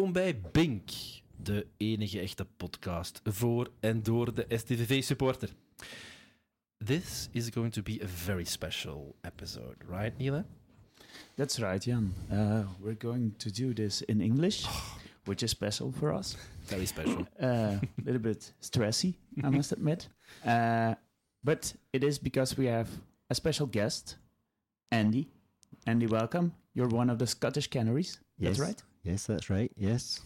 Welkom bij Bink, de enige echte podcast voor en door de STVV-supporter. This is going to be a very special episode, right, Nila? That's right, Jan. Uh, we're going to do this in English, which is special for us. Very special. A uh, little bit stressy, I must admit. Uh, but it is because we have a special guest, Andy. Andy, welcome. You're one of the Scottish Canaries. Yes. That's right. Yes, that's right. Yes.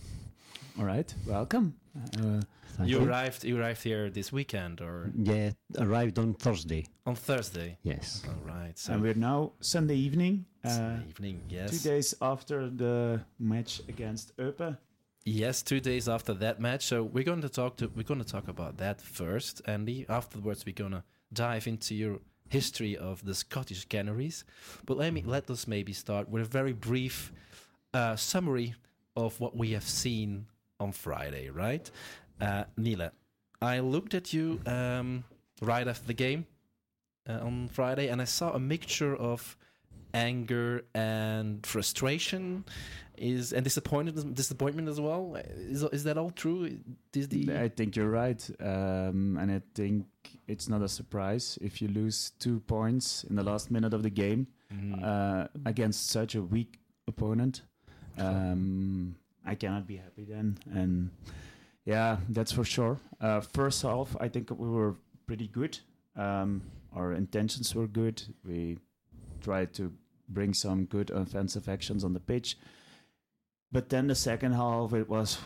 All right. Welcome. Uh, Thank you arrived. You arrived here this weekend or Yeah, arrived on Thursday. on Thursday? Yes. All right. So and we're now Sunday evening, uh, Sunday evening. Yes. two days after the match against Eupen. Yes, two days after that match. So we're going to talk to we're going to talk about that first, Andy. Afterwards, we're going to dive into your history of the Scottish Canaries. But let me let us maybe start with a very brief uh, summary of what we have seen on Friday, right? Uh, Niele, I looked at you um, right after the game uh, on Friday, and I saw a mixture of anger and frustration is and disappointment disappointment as well is, is that all true the I think you're right, um, and I think it's not a surprise if you lose two points in the last minute of the game Mhm. uh, against such a weak opponent. Um, I cannot be happy then, and yeah, that's for sure. Uh, first half, I think we were pretty good. Um, our intentions were good. We tried to bring some good offensive actions on the pitch. But then the second half, it was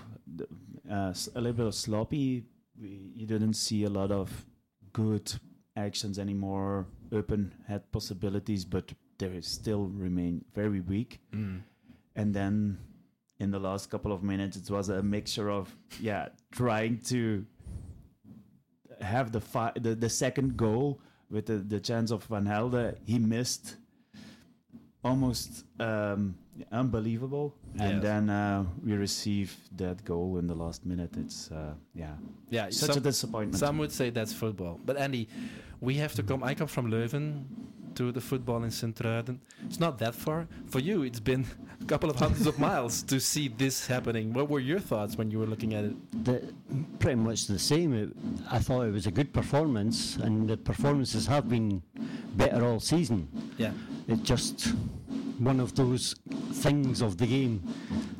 uh, a little bit sloppy. We, you didn't see a lot of good actions anymore. Eupen had possibilities, but they still remain very weak. Mm. And then in the last couple of minutes, it was a mixture of yeah, trying to have the fi- the, the second goal with the, the chance of Van Helden. He missed almost um, unbelievable. And then uh, we received that goal in the last minute. It's uh, yeah, yeah such a disappointment. some would say that's football but Andy we have to come I come from Leuven to the football in Sint-Truiden it's not that far for you it's been a couple of hundreds of miles to see this happening what were your thoughts when you were looking at it The, pretty much the same. It, I thought it was a good performance, and the performances have been better all season. yeah It's just one of those things of the game.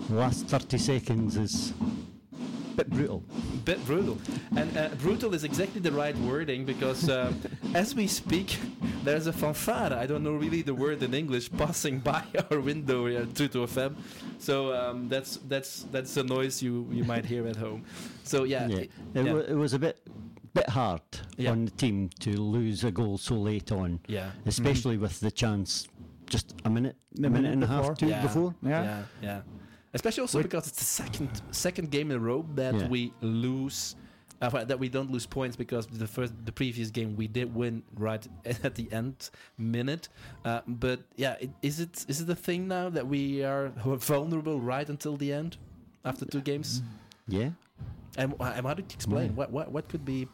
The last 30 seconds is bit brutal. bit brutal. And uh, brutal is exactly the right wording because um, as we speak, there's a fanfare. I don't know really the word in English passing by our window here at Tuto FM. So um, that's that's that's a noise you, you might hear at home. So yeah, Yeah. it- It, yeah. wa- it was a bit bit hard Yeah. on the team to lose a goal so late on, yeah. especially with the chance just a minute, a minute minute and a half, two Yeah. before. yeah. yeah, yeah. Especially also Wait. because it's the second second game in a row that Yeah. we lose. Uh, that we don't lose points because the first the previous game we did win right at the end minute. Uh, but yeah, it, is it is it a thing now that we are vulnerable right until the end after two games? Yeah. And, wh- and how to explain Yeah. what what what could be?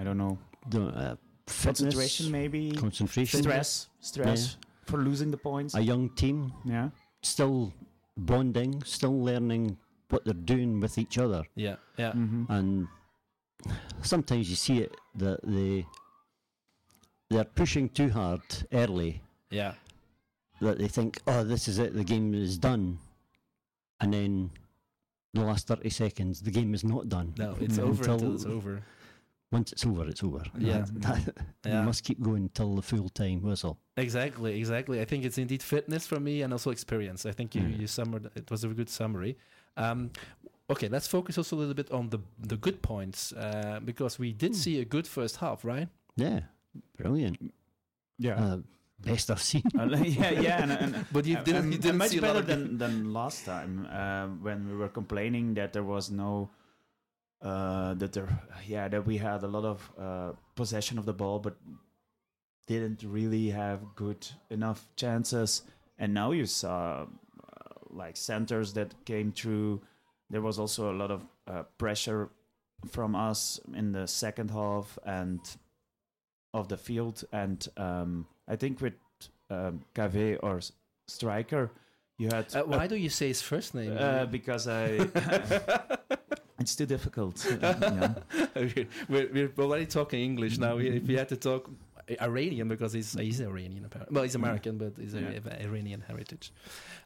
I don't know. The, uh, fitness, Concentration, maybe. concentration. Stress, stress for losing the points. A young team yeah. still bonding, still learning what they're doing with each other, Yeah, yeah, Mm-hmm. and sometimes you see it that they they're pushing too hard early. yeah, That they think, oh, this is it, the game is done, and then the last thirty seconds, the game is not done. no, it's Mhm. over until Until- it's over. Once it's over, it's over. Yeah. That- that- Yeah. You must keep going till the full time whistle. Exactly, exactly. I think it's indeed fitness for me and also experience. I think you, Mm. you summared it was a good summary. Um, okay, let's focus also a little bit on the the good points uh, because we did Hmm. see a good first half, right? Yeah, brilliant. Yeah. Uh, best I've seen. Uh, yeah, yeah, and, and But you didn't and- you didn't much see a lot better of than than last time uh, when we were complaining that there was no uh, that there yeah that we had a lot of uh, possession of the ball but didn't really have good enough chances and now you saw uh, like centers that came through there was also a lot of uh, pressure from us in the second half and of the field and um, I think with um, Kahveh or striker, You had Uh, why do you say his first name? uh, because I. it's too difficult. Uh, yeah. we're, we're already talking English now. If we had to talk Iranian because he's he's Iranian apparently. Well, he's American, but he's a, Yeah. of Iranian heritage.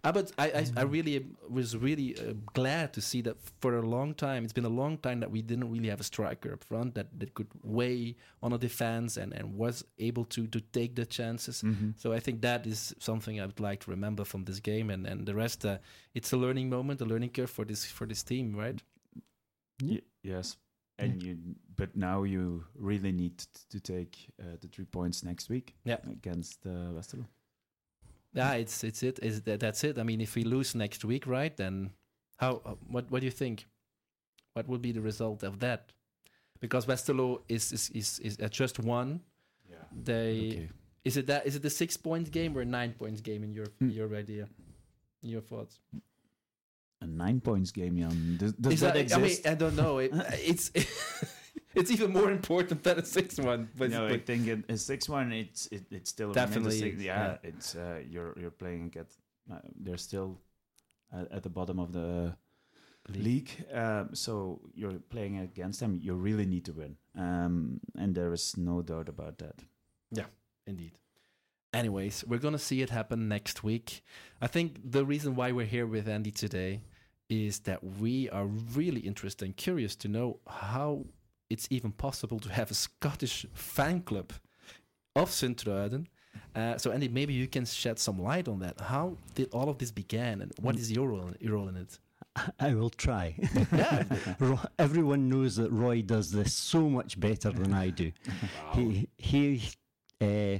Uh, but I, I, I really was really uh, glad to see that for a long time. It's been a long time that we didn't really have a striker up front that, that could weigh on a defense and, and was able to to take the chances. Mhm. So I think that is something I would like to remember from this game, and, and the rest. Uh, it's a learning moment, a learning curve for this for this team, right? Y- yes. And you, but now you really need to take uh, the three points next week. Yeah. Against uh, Westerlo. Yeah, it's it's it. Is that that's it? I mean, if we lose next week, right? Then how? uh, What what do you think? What would be the result of that? Because Westerlo is is is, is at just one. Yeah. They Okay. is it that is it the six point game or a nine points game in your Hmm. your idea, your thoughts? A nine points game, Jan. Does, does Is that, I exist? mean, I don't know. It, it's it's even more important than a six one. But, no, I think it, a six one. It's it, it's still a Definitely, Six, yeah, yeah. it's uh, you're you're playing at uh, they're still at, at the bottom of the league. Um, so you're playing against them. You really need to win, um, and there is no doubt about that. Yeah, indeed. Anyways, we're going to see it happen next week. I think the reason why we're here with Andy today is that we are really interested and curious to know how it's even possible to have a Scottish fan club of Sint-Truiden. Uh, so, Andy, maybe you can shed some light on that. How did all of this begin, and what is your role, your role in it? I will try. Yeah. Everyone knows that Roy does this so much better than I do. He he uh,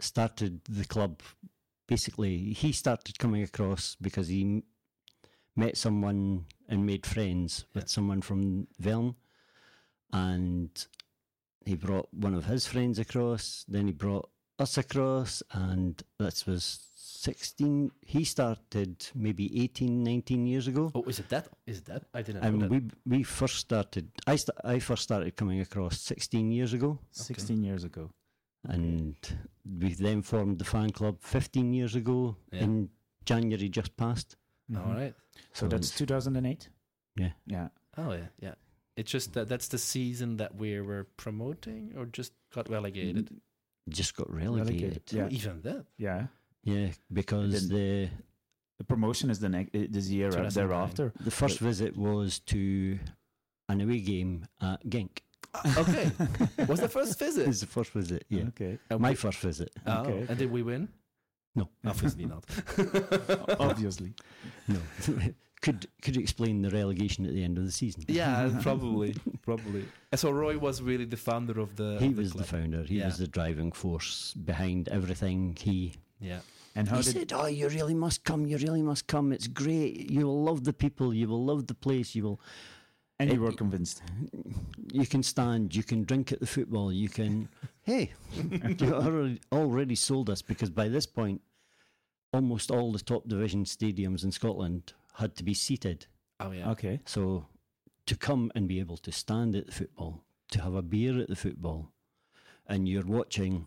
started the club. Basically, he started coming across because he met someone and made friends with someone from Vern, and he brought one of his friends across. Then he brought us across, and this was sixteen. He started maybe 18, 19 years ago. Oh, is it that? Is it that? I didn't know And that. we we first started. I st- I first started coming across sixteen years ago, Sixteen years ago. and we then formed the fan club fifteen years ago Yeah. in January just past. Mm-hmm. All right. So that's 2008. Yeah. Yeah. Oh yeah, yeah. It's just that that's the season that we were promoting, or just got relegated. just got relegated. Relegated, yeah. Oh, even that. Yeah. Yeah, because the The promotion is the next uh, this year 2009. thereafter. the first visit was to an away game at Genk. Okay, was the first It visit? was the first visit. Yeah, Okay. And my we- first visit. oh, okay. and did we win? No. Obviously not. Obviously. No, could could you explain the relegation at the end of the season? yeah, probably, probably. Uh, so Roy was really the founder of the. he of the was the founder. He Yeah. was the driving force behind everything. He Yeah. And how he did said, "Oh, you really must come. You really must come. It's great. You will love the people. You will love the place. You will. and you were convinced? You can stand. You can drink at the football. You can. hey, you already, already sold us because by this point, almost all the top division stadiums in Scotland had to be seated. Oh yeah. Okay. So to come and be able to stand at the football, to have a beer at the football, and you're watching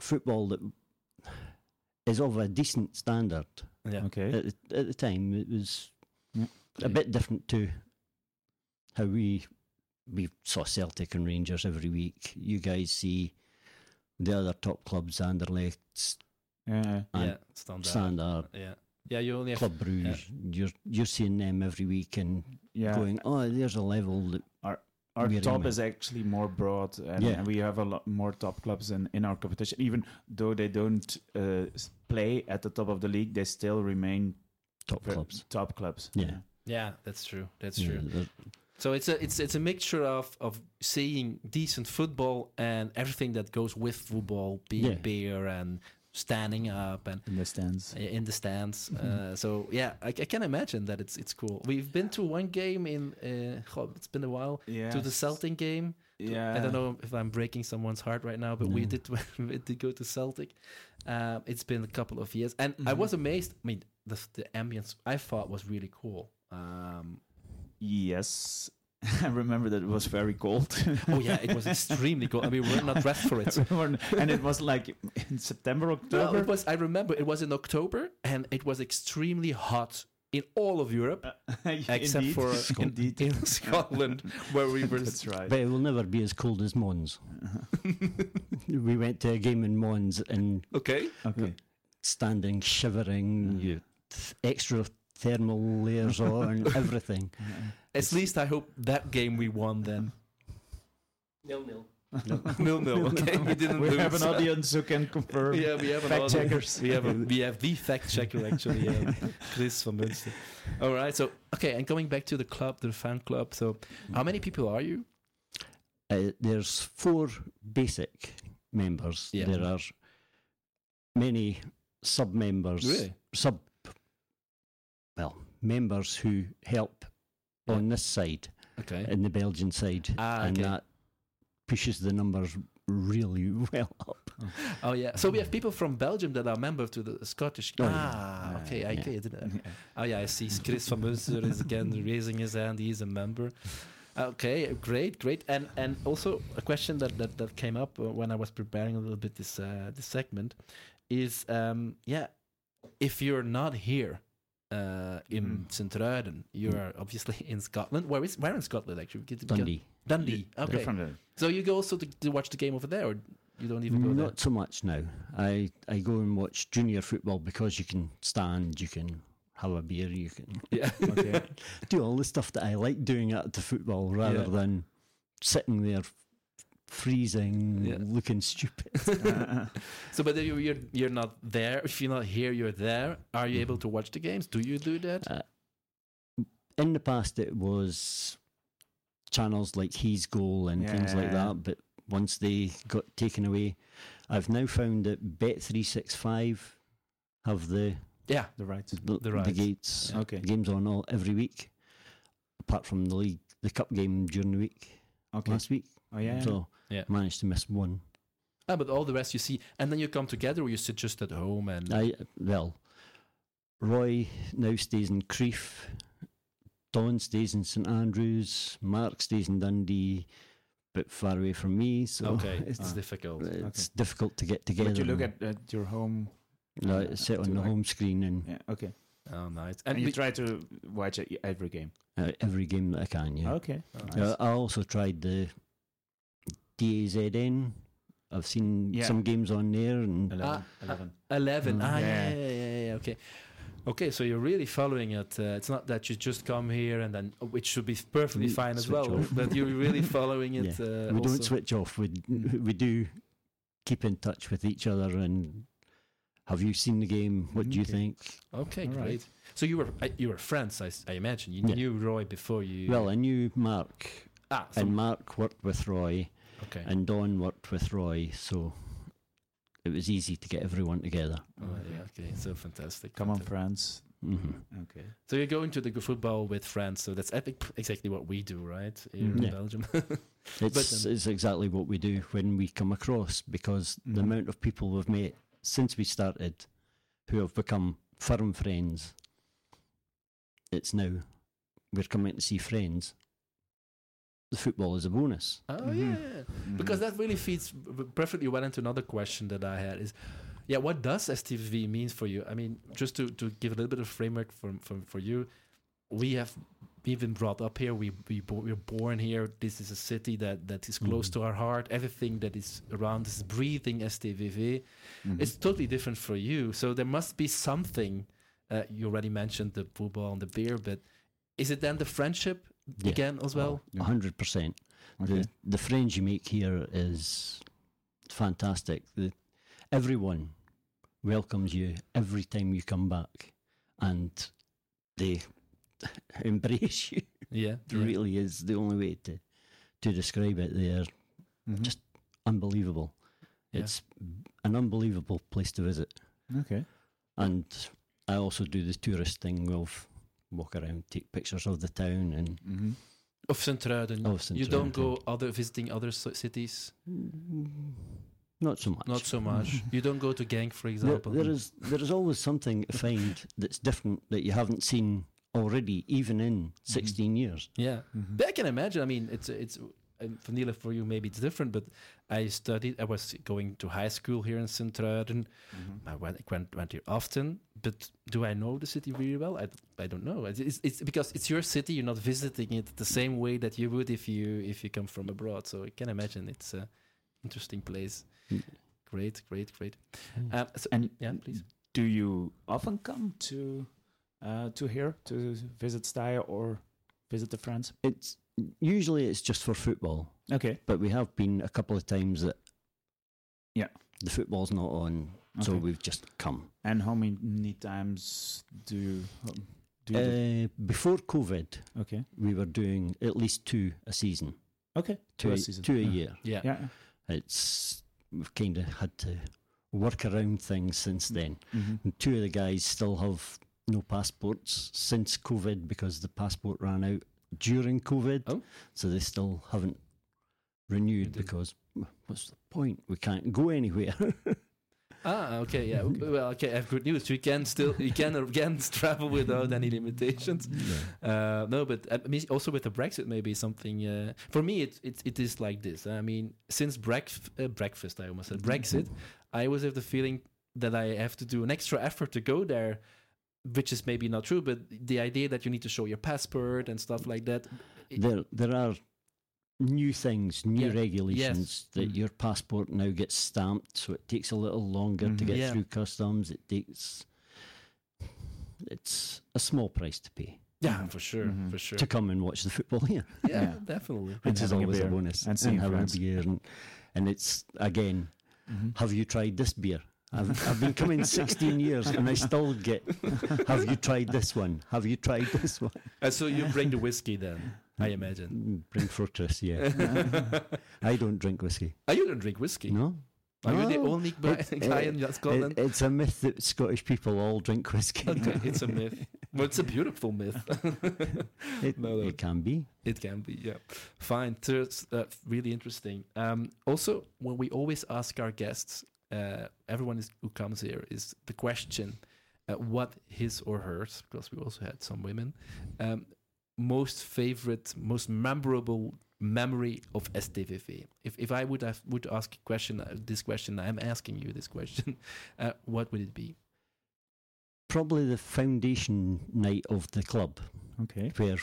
football that is of a decent standard. Yeah. Okay. At, the, at the time, it was Yeah. a bit different to how we we saw Celtic and Rangers every week. You guys see the other top clubs, Anderlecht, Yeah. and yeah. Standard. Standard, Yeah. Yeah. You only have. Club Bruges. You're you're seeing them every week and Yeah. going, oh, there's a level that our we're top is actually more broad, and, Yeah. we have a lot more top clubs in, in our competition. Even though they don't uh, play at the top of the league, they still remain top ver- clubs. Top clubs. Yeah. Yeah, that's true. That's true. they're- So it's a it's it's a mixture of of seeing decent football and everything that goes with football, being Yeah. beer and standing up and in the stands. in the stands. Mm-hmm. Uh, so yeah, I, I can imagine that it's it's cool. We've been to one game in uh, God, it's been a while Yeah. to the Celtic game. Yeah. I don't know if I'm breaking someone's heart right now, but we did we did go to Celtic. Um, it's been a couple of years, and I Mhm. was amazed. I mean, the the ambience I thought was really cool. Um, Yes. I remember that it was very cold. Oh yeah, it was extremely cold. I mean, we were not dressed for it. and it was like in September, October. No, October. it was. I remember it was in October, and it was extremely hot in all of Europe, except Indeed. for Indeed. in Scotland, where we were. That's right. But it will never be as cold as Mons. Uh-huh. we went to a game in Mons and Okay. Okay. standing, shivering, Yeah. you th- extra thermal layers on, everything. Uh-huh. At least I hope that game we won then. Nil nil. nil nil. Okay, we didn't We lose. have an audience who can confirm. Yeah, we have an Fact audience. checkers. We have a, we have the fact checker actually, uh, Chris van Munster. All right. So okay, and going back to the club, the fan club. So how many people are you? Uh, there's four basic members. Yeah. There are many sub members. Really? Sub, well, members who help Yeah. On this side, Okay. in the Belgian side, Ah, and okay. that pushes the numbers really well up. Oh yeah. So we have people from Belgium that are members to the Scottish. Oh, ah, Yeah, okay. I yeah. didn't. Oh yeah, I see. Chris van Munster is again raising his hand. He's a member. Okay, great, great. And and also a question that that, that came up uh, when I was preparing a little bit this uh, this segment is um yeah, if you're not here. Uh, in Mhm. Sint-Truiden, you are obviously in Scotland. Where is where in Scotland actually? Get- get- Dundee. Dundee. You're Okay. from there. So you go also to, to watch the game over there, or you don't even go there? Not so much now. I, I go and watch junior football because you can stand, you can have a beer, you can Yeah. Do all the stuff that I like doing at the football rather Yeah. than sitting there freezing, Yeah. looking stupid. So, but you- you're you're not there. If you're not here, you're there. Are you able Mhm. to watch the games? Do you do that? Uh, In the past, it was channels like He's Goal and things like that, but once they got taken away, I've now found that Bet365 have the yeah. the right. the, The rights. gates Yeah. Okay. games on all every week, apart from the league, the cup game during the week Okay. last week. Oh yeah. So Yeah. managed to miss one. Ah, but all the rest you see, and then you come together, or you sit just at home and. I well, Roy now stays in Crieff. Don stays in St Andrews. Mark stays in Dundee, but far away from me. So okay, it's, it's Ah. difficult. it's difficult to get together. but you look at, at your home. no, uh, sit on the like- home screen and Yeah. Okay. Oh, nice. And, And, you we- try to watch every game. uh, every game that I can. Yeah. Okay. Oh, Nice. Uh, I also tried the DAZN. I've seen Yeah. some games on there, and Eleven. Ah, Eleven. Eleven. Mm. Ah, yeah. Yeah. Yeah, yeah, yeah, Okay. Okay, so you're really following it. Uh, it's not that you just come here and then, which should be perfectly We fine as well, off. but you're really following it. Uh, we also. don't switch off. We we do keep in touch with each other. And have you seen the game? What do you think? Okay, All right. great. So you were uh, you were friends, I, s- I imagine. You Yeah. knew Roy before you. Well, I knew Mark, ah, so, and Mark worked with Roy, okay. and Don worked with Roy, so it was easy to get everyone together. Oh, yeah, okay, so fantastic. Come on, fantastic. France. hmm Okay. So you're going to the football with France, So that's epic, exactly what we do, right? Here Mhm. in Yeah. Belgium. It's, um, it's exactly what we do when we come across because the Mhm. amount of people we've met since we started who have become firm friends, it's now we're coming to see friends. The football is a bonus. oh Mhm. yeah, yeah. Mhm. because that really feeds perfectly well into another question that I had is, yeah, what does STV mean for you? I mean, just to, to give a little bit of framework for, for for you, we have we've been brought up here. We we bo- we're born here. This is a city that that is close Mhm. to our heart. Everything that is around is breathing STVV. Mhm. It's totally different for you. So there must be something. Uh, you already mentioned the football and the beer, but is it then the friendship Yeah. again as well? A hundred percent. Okay. The the friends you make here is fantastic. The, everyone welcomes you every time you come back, and they embrace you. Yeah, It really is the only way to to describe it. They're Mhm. just unbelievable. Yeah. It's an unbelievable place to visit. Okay. And I also do the tourist thing of walk around, take pictures of the town, and Mhm. of Sint-Truiden. Of you don't go other visiting other cities. not so much. Not so much. you don't go to Genk, for There, example. there is there is always something to find that's different that you haven't seen already, even in 16 years. Yeah, Mhm. but I can imagine. I mean, it's it's um, for Niele, for you maybe it's different, but I studied. I was going to high school here in Sint-Truiden. Mhm. I went, went went here often, but do I know the city really well? I, I don't know. It's, it's, it's because it's your city. You're not visiting it the same way that you would if you if you come from abroad. So I can imagine it's a interesting place. Mm. Great, great, great. Mm. Um, so, And yeah, please. do you often come to uh, to here to visit Steyr or visit the friends? It's usually it's just for football, Okay. but we have been a couple of times that Yeah. the football's not on, so we've just come. And how many times do you, do you do- Uh, before COVID, okay we were doing at least two a season, okay two, For a, a season. two a Yeah. year. Yeah. yeah It's we've kind of had to work around things since then. Mhm. And two of the guys still have no passports since COVID because the passport ran out during COVID. Oh. So they still haven't renewed because what's the point? We can't go anywhere. Ah, okay, yeah. Well, okay. I have good news. You can still you can again travel without any limitations. Uh, no, but I mean, also with the Brexit, maybe something. Uh, for me, it, it it is like this. I mean, since brec- uh, breakfast, I almost said Brexit. I always have the feeling that I have to do an extra effort to go there, which is maybe not true. But the idea that you need to show your passport and stuff like that. there there are new things, new Yeah. regulations that Mm. your passport now gets stamped, so it takes a little longer to Mhm. get Yeah. through customs. It takes it's a small price to pay yeah, for sure, Mhm. for sure. to come and watch the football here, yeah, Yeah. definitely. And which is having a always a, beer bonus. and seeing having friends. a beer, and, and it's again, Mhm. have you tried this beer? I've, I've been coming 16 years and I still get, have you tried this one? Have you tried this one? Uh, so you bring the whiskey then, I imagine. Mm, Bring fortress, yeah. I don't drink whiskey. oh, you don't drink whiskey. No. Are you the only guy It- guy it- in Scotland? It, it's a myth that Scottish people all drink whiskey. okay, it's a myth. Well, it's a beautiful myth. It, No, no. it can be. It can be, yeah. Fine. So it's uh, really interesting. Um, also, when we always ask our guests, uh, everyone is, who comes here, is the question uh, what his or hers, because we also had some women, um, most favorite, most memorable memory of STVV. If, if I would have would ask a question, uh, this question, I'm asking you this question, uh, what would it be? Probably the foundation night of the club, okay where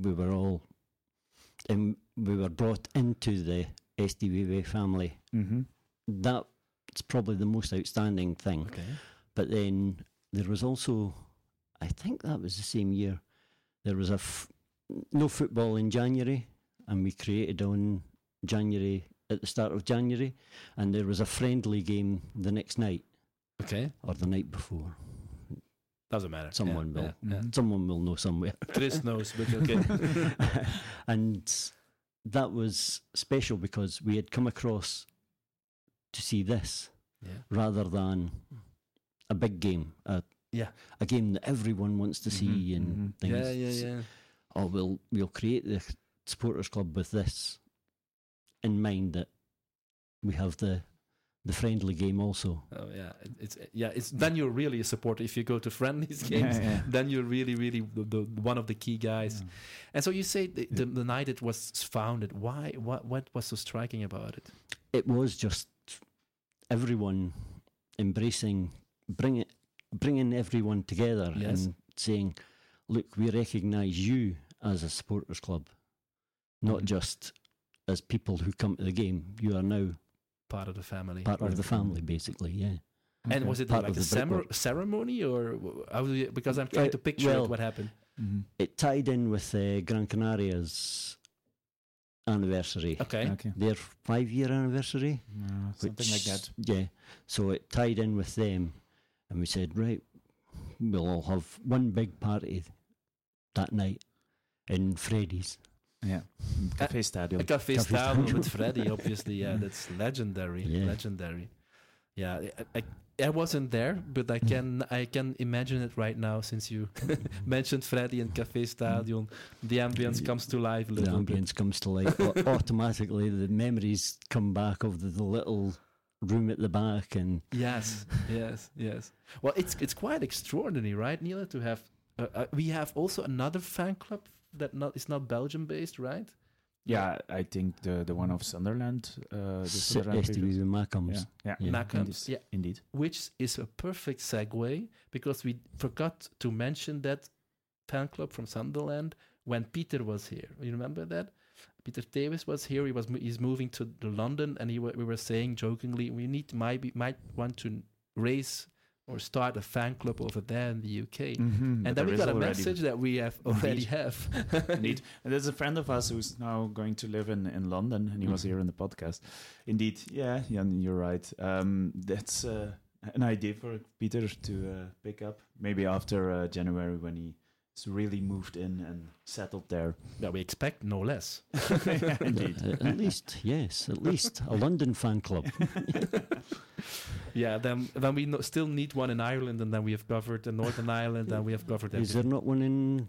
we were all, and we were brought into the STVV family. mm-hmm. That's probably the most outstanding thing. Okay. But then there was also, I think that was the same year, there was a f- no football in January, and we created on January at the start of January, and there was a friendly game the next night Okay. or the night before. Doesn't matter. Yeah, Someone will. yeah, yeah. Someone will know somewhere. Chris knows, but okay. and that was special because we had come across to see this yeah. rather than a big game, a, Yeah. a game that everyone wants to see Mhm, and mhm. things. Yeah, yeah, yeah. Oh, we'll we'll create the supporters club with this in mind that we have the the friendly game also. Oh yeah, it's yeah. It's then you're really a supporter if you go to friendlies Yeah, games. yeah. Then you're really, really the, the one of the key guys. Yeah. And so you say the, the, the night it was founded. Why? What? What was so striking about it? It was just everyone embracing, bring it, bringing everyone together Yes. and saying, "Look, we recognise you as a supporters club, not Mhm. just as people who come to the game. You are now Part of the family. part Part of the family, basically. Yeah." And Okay. was it Part like of a the cere- brickwork. ceremony or how you, because I'm trying Uh, to picture well- it, what happened? Mhm. It tied in with uh, Gran Canaria's anniversary, Okay. okay their five-year anniversary. Uh, something like that Yeah. So it tied in with them, and we said, right, we'll all have one big party that night in Freddy's. yeah cafe stadium A cafe Cafe style style. with Freddy, obviously. Yeah, that's legendary. Yeah. Legendary. Yeah, I, I, I wasn't there, but I can I can imagine it right now since you mentioned Freddy and Cafe Stadion. The ambience comes to life a The little bit. ambience comes to life Au- automatically. The memories come back of the, the little room at the back, and Yes, yes, yes. Well, it's it's quite extraordinary, right, Niele, to have uh, uh, we have also another fan club that not is not Belgium based, right? Yeah, I think the the one of Sunderland. Uh, the S- Sunderland STV's people. Yeah, yeah, Yeah. Indeed. yeah. indeed. Which is a perfect segue because we forgot to mention that fan club from Sunderland when Peter was here. You remember that? Peter Davis was here. He was he's moving to the London, and he we were saying jokingly, we need might be, might want to raise or start a fan club over there in the UK. Mhm, And then we got a message that we have already Indeed. have. Indeed. And there's a friend of us who's now going to live in, in London, and he was Mhm. here in the podcast. Indeed, yeah, Jan, you're right. Um, that's uh, an idea for Peter to uh, pick up, maybe after uh, January when he's really moved in and settled there. that we expect no less. Yeah, indeed. Uh, at least, yes, at least a London fan club. Yeah, then then we no, still need one in Ireland, and then we have covered the Northern Ireland, and we have covered Is there not one in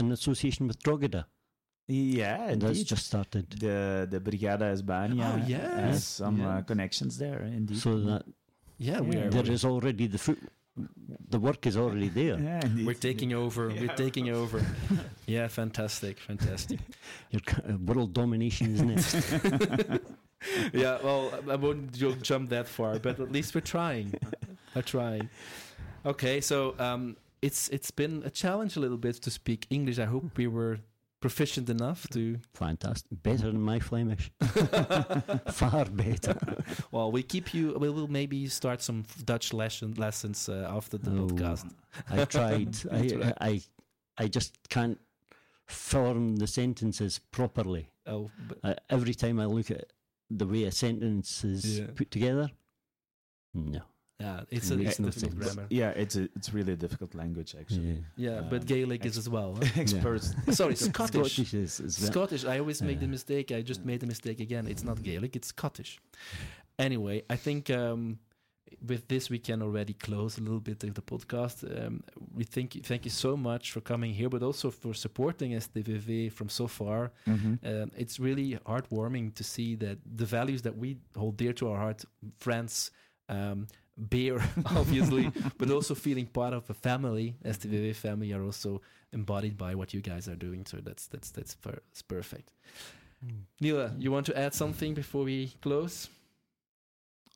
an association with Drogheda? Yeah, And that's indeed. just started. the the Brigada Hispania Oh, yes, has some uh, connections there, indeed. So that Yeah, we Yeah. are. there is already the foot. The work is already there. yeah, indeed. We're taking over. We're taking over. Yeah, fantastic, fantastic. Your uh, world domination is next. yeah, well, I won't jump that far, but at least we're trying. We're trying. Okay, so um, it's it's been a challenge a little bit to speak English. I hope we were proficient enough to. Fantastic. Better than my Flemish. Far better. well, we keep you. We will maybe start some Dutch lesson lessons uh, after the Oh. podcast. I tried. I. I, I just can't form the sentences properly. Oh, but I, every time I look at the way a sentence is Yeah. put together, no. Yeah, it's a it's no difficult sense. grammar. yeah, it's a it's really a difficult language actually. Yeah. Yeah, but Um, Gaelic is as well. huh? Experts. Sorry, Scottish. Scottish is, is Scottish. I always make the mistake. I just made the mistake again. It's not Gaelic, it's Scottish. Anyway, I think um, with this we can already close a little bit of the podcast. Um, we thank you, thank you so much for coming here, but also for supporting STVV from so far. Mhm. Um, it's really heartwarming to see that the values that we hold dear to our heart, friends, um, beer, obviously, but also feeling part of a family, STVV family, are also embodied by what you guys are doing. So that's that's that's, per- that's perfect. Niele, you want to add something before we close?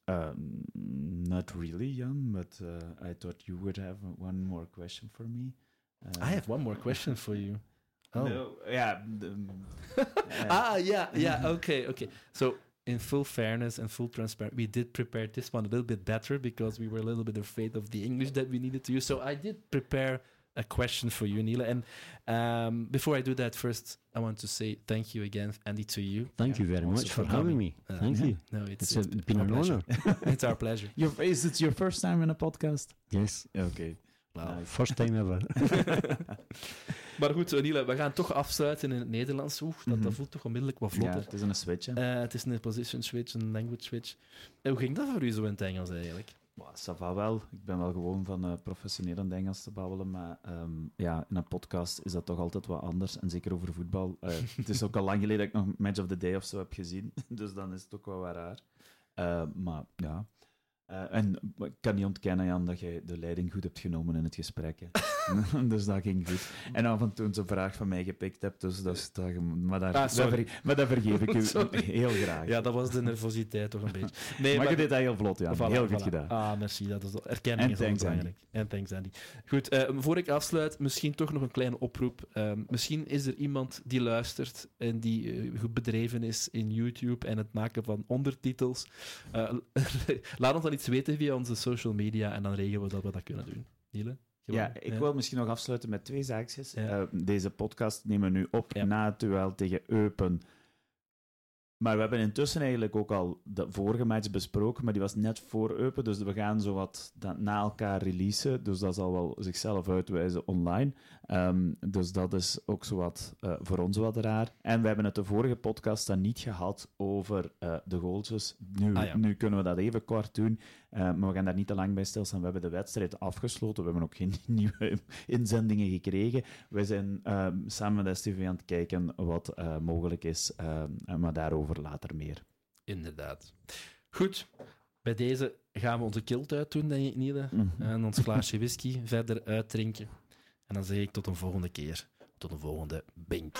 Um, not really, Jan, but uh, I thought you would have one more question for me. Uh, I have one more question for you. Oh. no, yeah. the, um, ah, yeah, yeah. Okay, okay. So, in full fairness and full transparency, we did prepare this one a little bit better because we were a little bit afraid of the English that we needed to use. So, I did prepare a question for you, Niele. And um, before I do that, first, I want to say thank you again, Andy, to you. Thank Yeah, you very much for for having me. Uh, Thank yeah. you. No, it's, It's, a, been our an pleasure. honor. it's our pleasure. your, is it your first time in a podcast? Yes. Okay. Wow. Nice. First time ever. maar goed, Nila, we gaan toch afsluiten in het Nederlands. Oeh, dat, dat Mhm. voelt toch onmiddellijk wat Ja, vlotter. het is een switch. hè. Eh, het is een position switch, een language switch. En hoe ging dat voor u zo in het Engels eigenlijk? Ça va wel. Ik ben wel gewoon van eh professioneel in het Engels te babbelen, maar ehm, ja, in een podcast is dat toch altijd wat anders. En zeker over voetbal. Eh, het is ook al lang geleden dat ik nog Match of the Day of zo heb gezien, dus dan is het ook wel wat raar. Maar ja. En ik kan niet ontkennen, Jan, dat jij de leiding goed hebt genomen in het gesprek. hè. dus dat ging goed. En af en toe een vraag van mij gepikt hebt, dus dat is... Dat, maar, daar, Ah, dat ver- maar dat vergeef ik u Sorry. heel graag. Ja, dat was de nervositeit toch een beetje. Nee, maar je deed dat heel vlot, ja. Voilà, heel goed voilà. gedaan. Ah, merci. Dat is, erkenning En is thanks, belangrijk. En thanks, Andy. Goed, eh, voor ik afsluit, misschien toch nog een kleine oproep. Ehm, misschien is er iemand die luistert en die eh, goed bedreven is in YouTube en het maken van ondertitels. Eh, laat ons dan iets weten via onze social media en dan regelen we dat we dat kunnen doen. Niele? Gewoon, Ja, ik wil misschien nog afsluiten met twee zaakjes. Ja. Eh, deze podcast nemen we nu op Ja. na het duel tegen Eupen. Maar we hebben intussen eigenlijk ook al de vorige match besproken, maar die was net voor Eupen, dus we gaan zo wat dat na elkaar releasen. Dus dat zal wel zichzelf uitwijzen online. Ehm, dus dat is ook zo wat eh, voor ons wat raar. En we hebben het de vorige podcast dan niet gehad over eh, de goaltjes. Nu, Ah, ja. nu kunnen we dat even kort doen, eh, maar we gaan daar niet te lang bij stilstaan. We hebben de wedstrijd afgesloten, we hebben ook geen nieuwe inzendingen gekregen. We zijn ehm, samen met STV aan het kijken wat mogelijk is, ehm, maar daarover later meer. Inderdaad. Goed, bij deze gaan we onze kilt uitdoen, denk ik, Niele. Mhm. En ons glaasje whisky verder uitdrinken. En dan zeg ik tot een volgende keer. Tot een volgende Bink.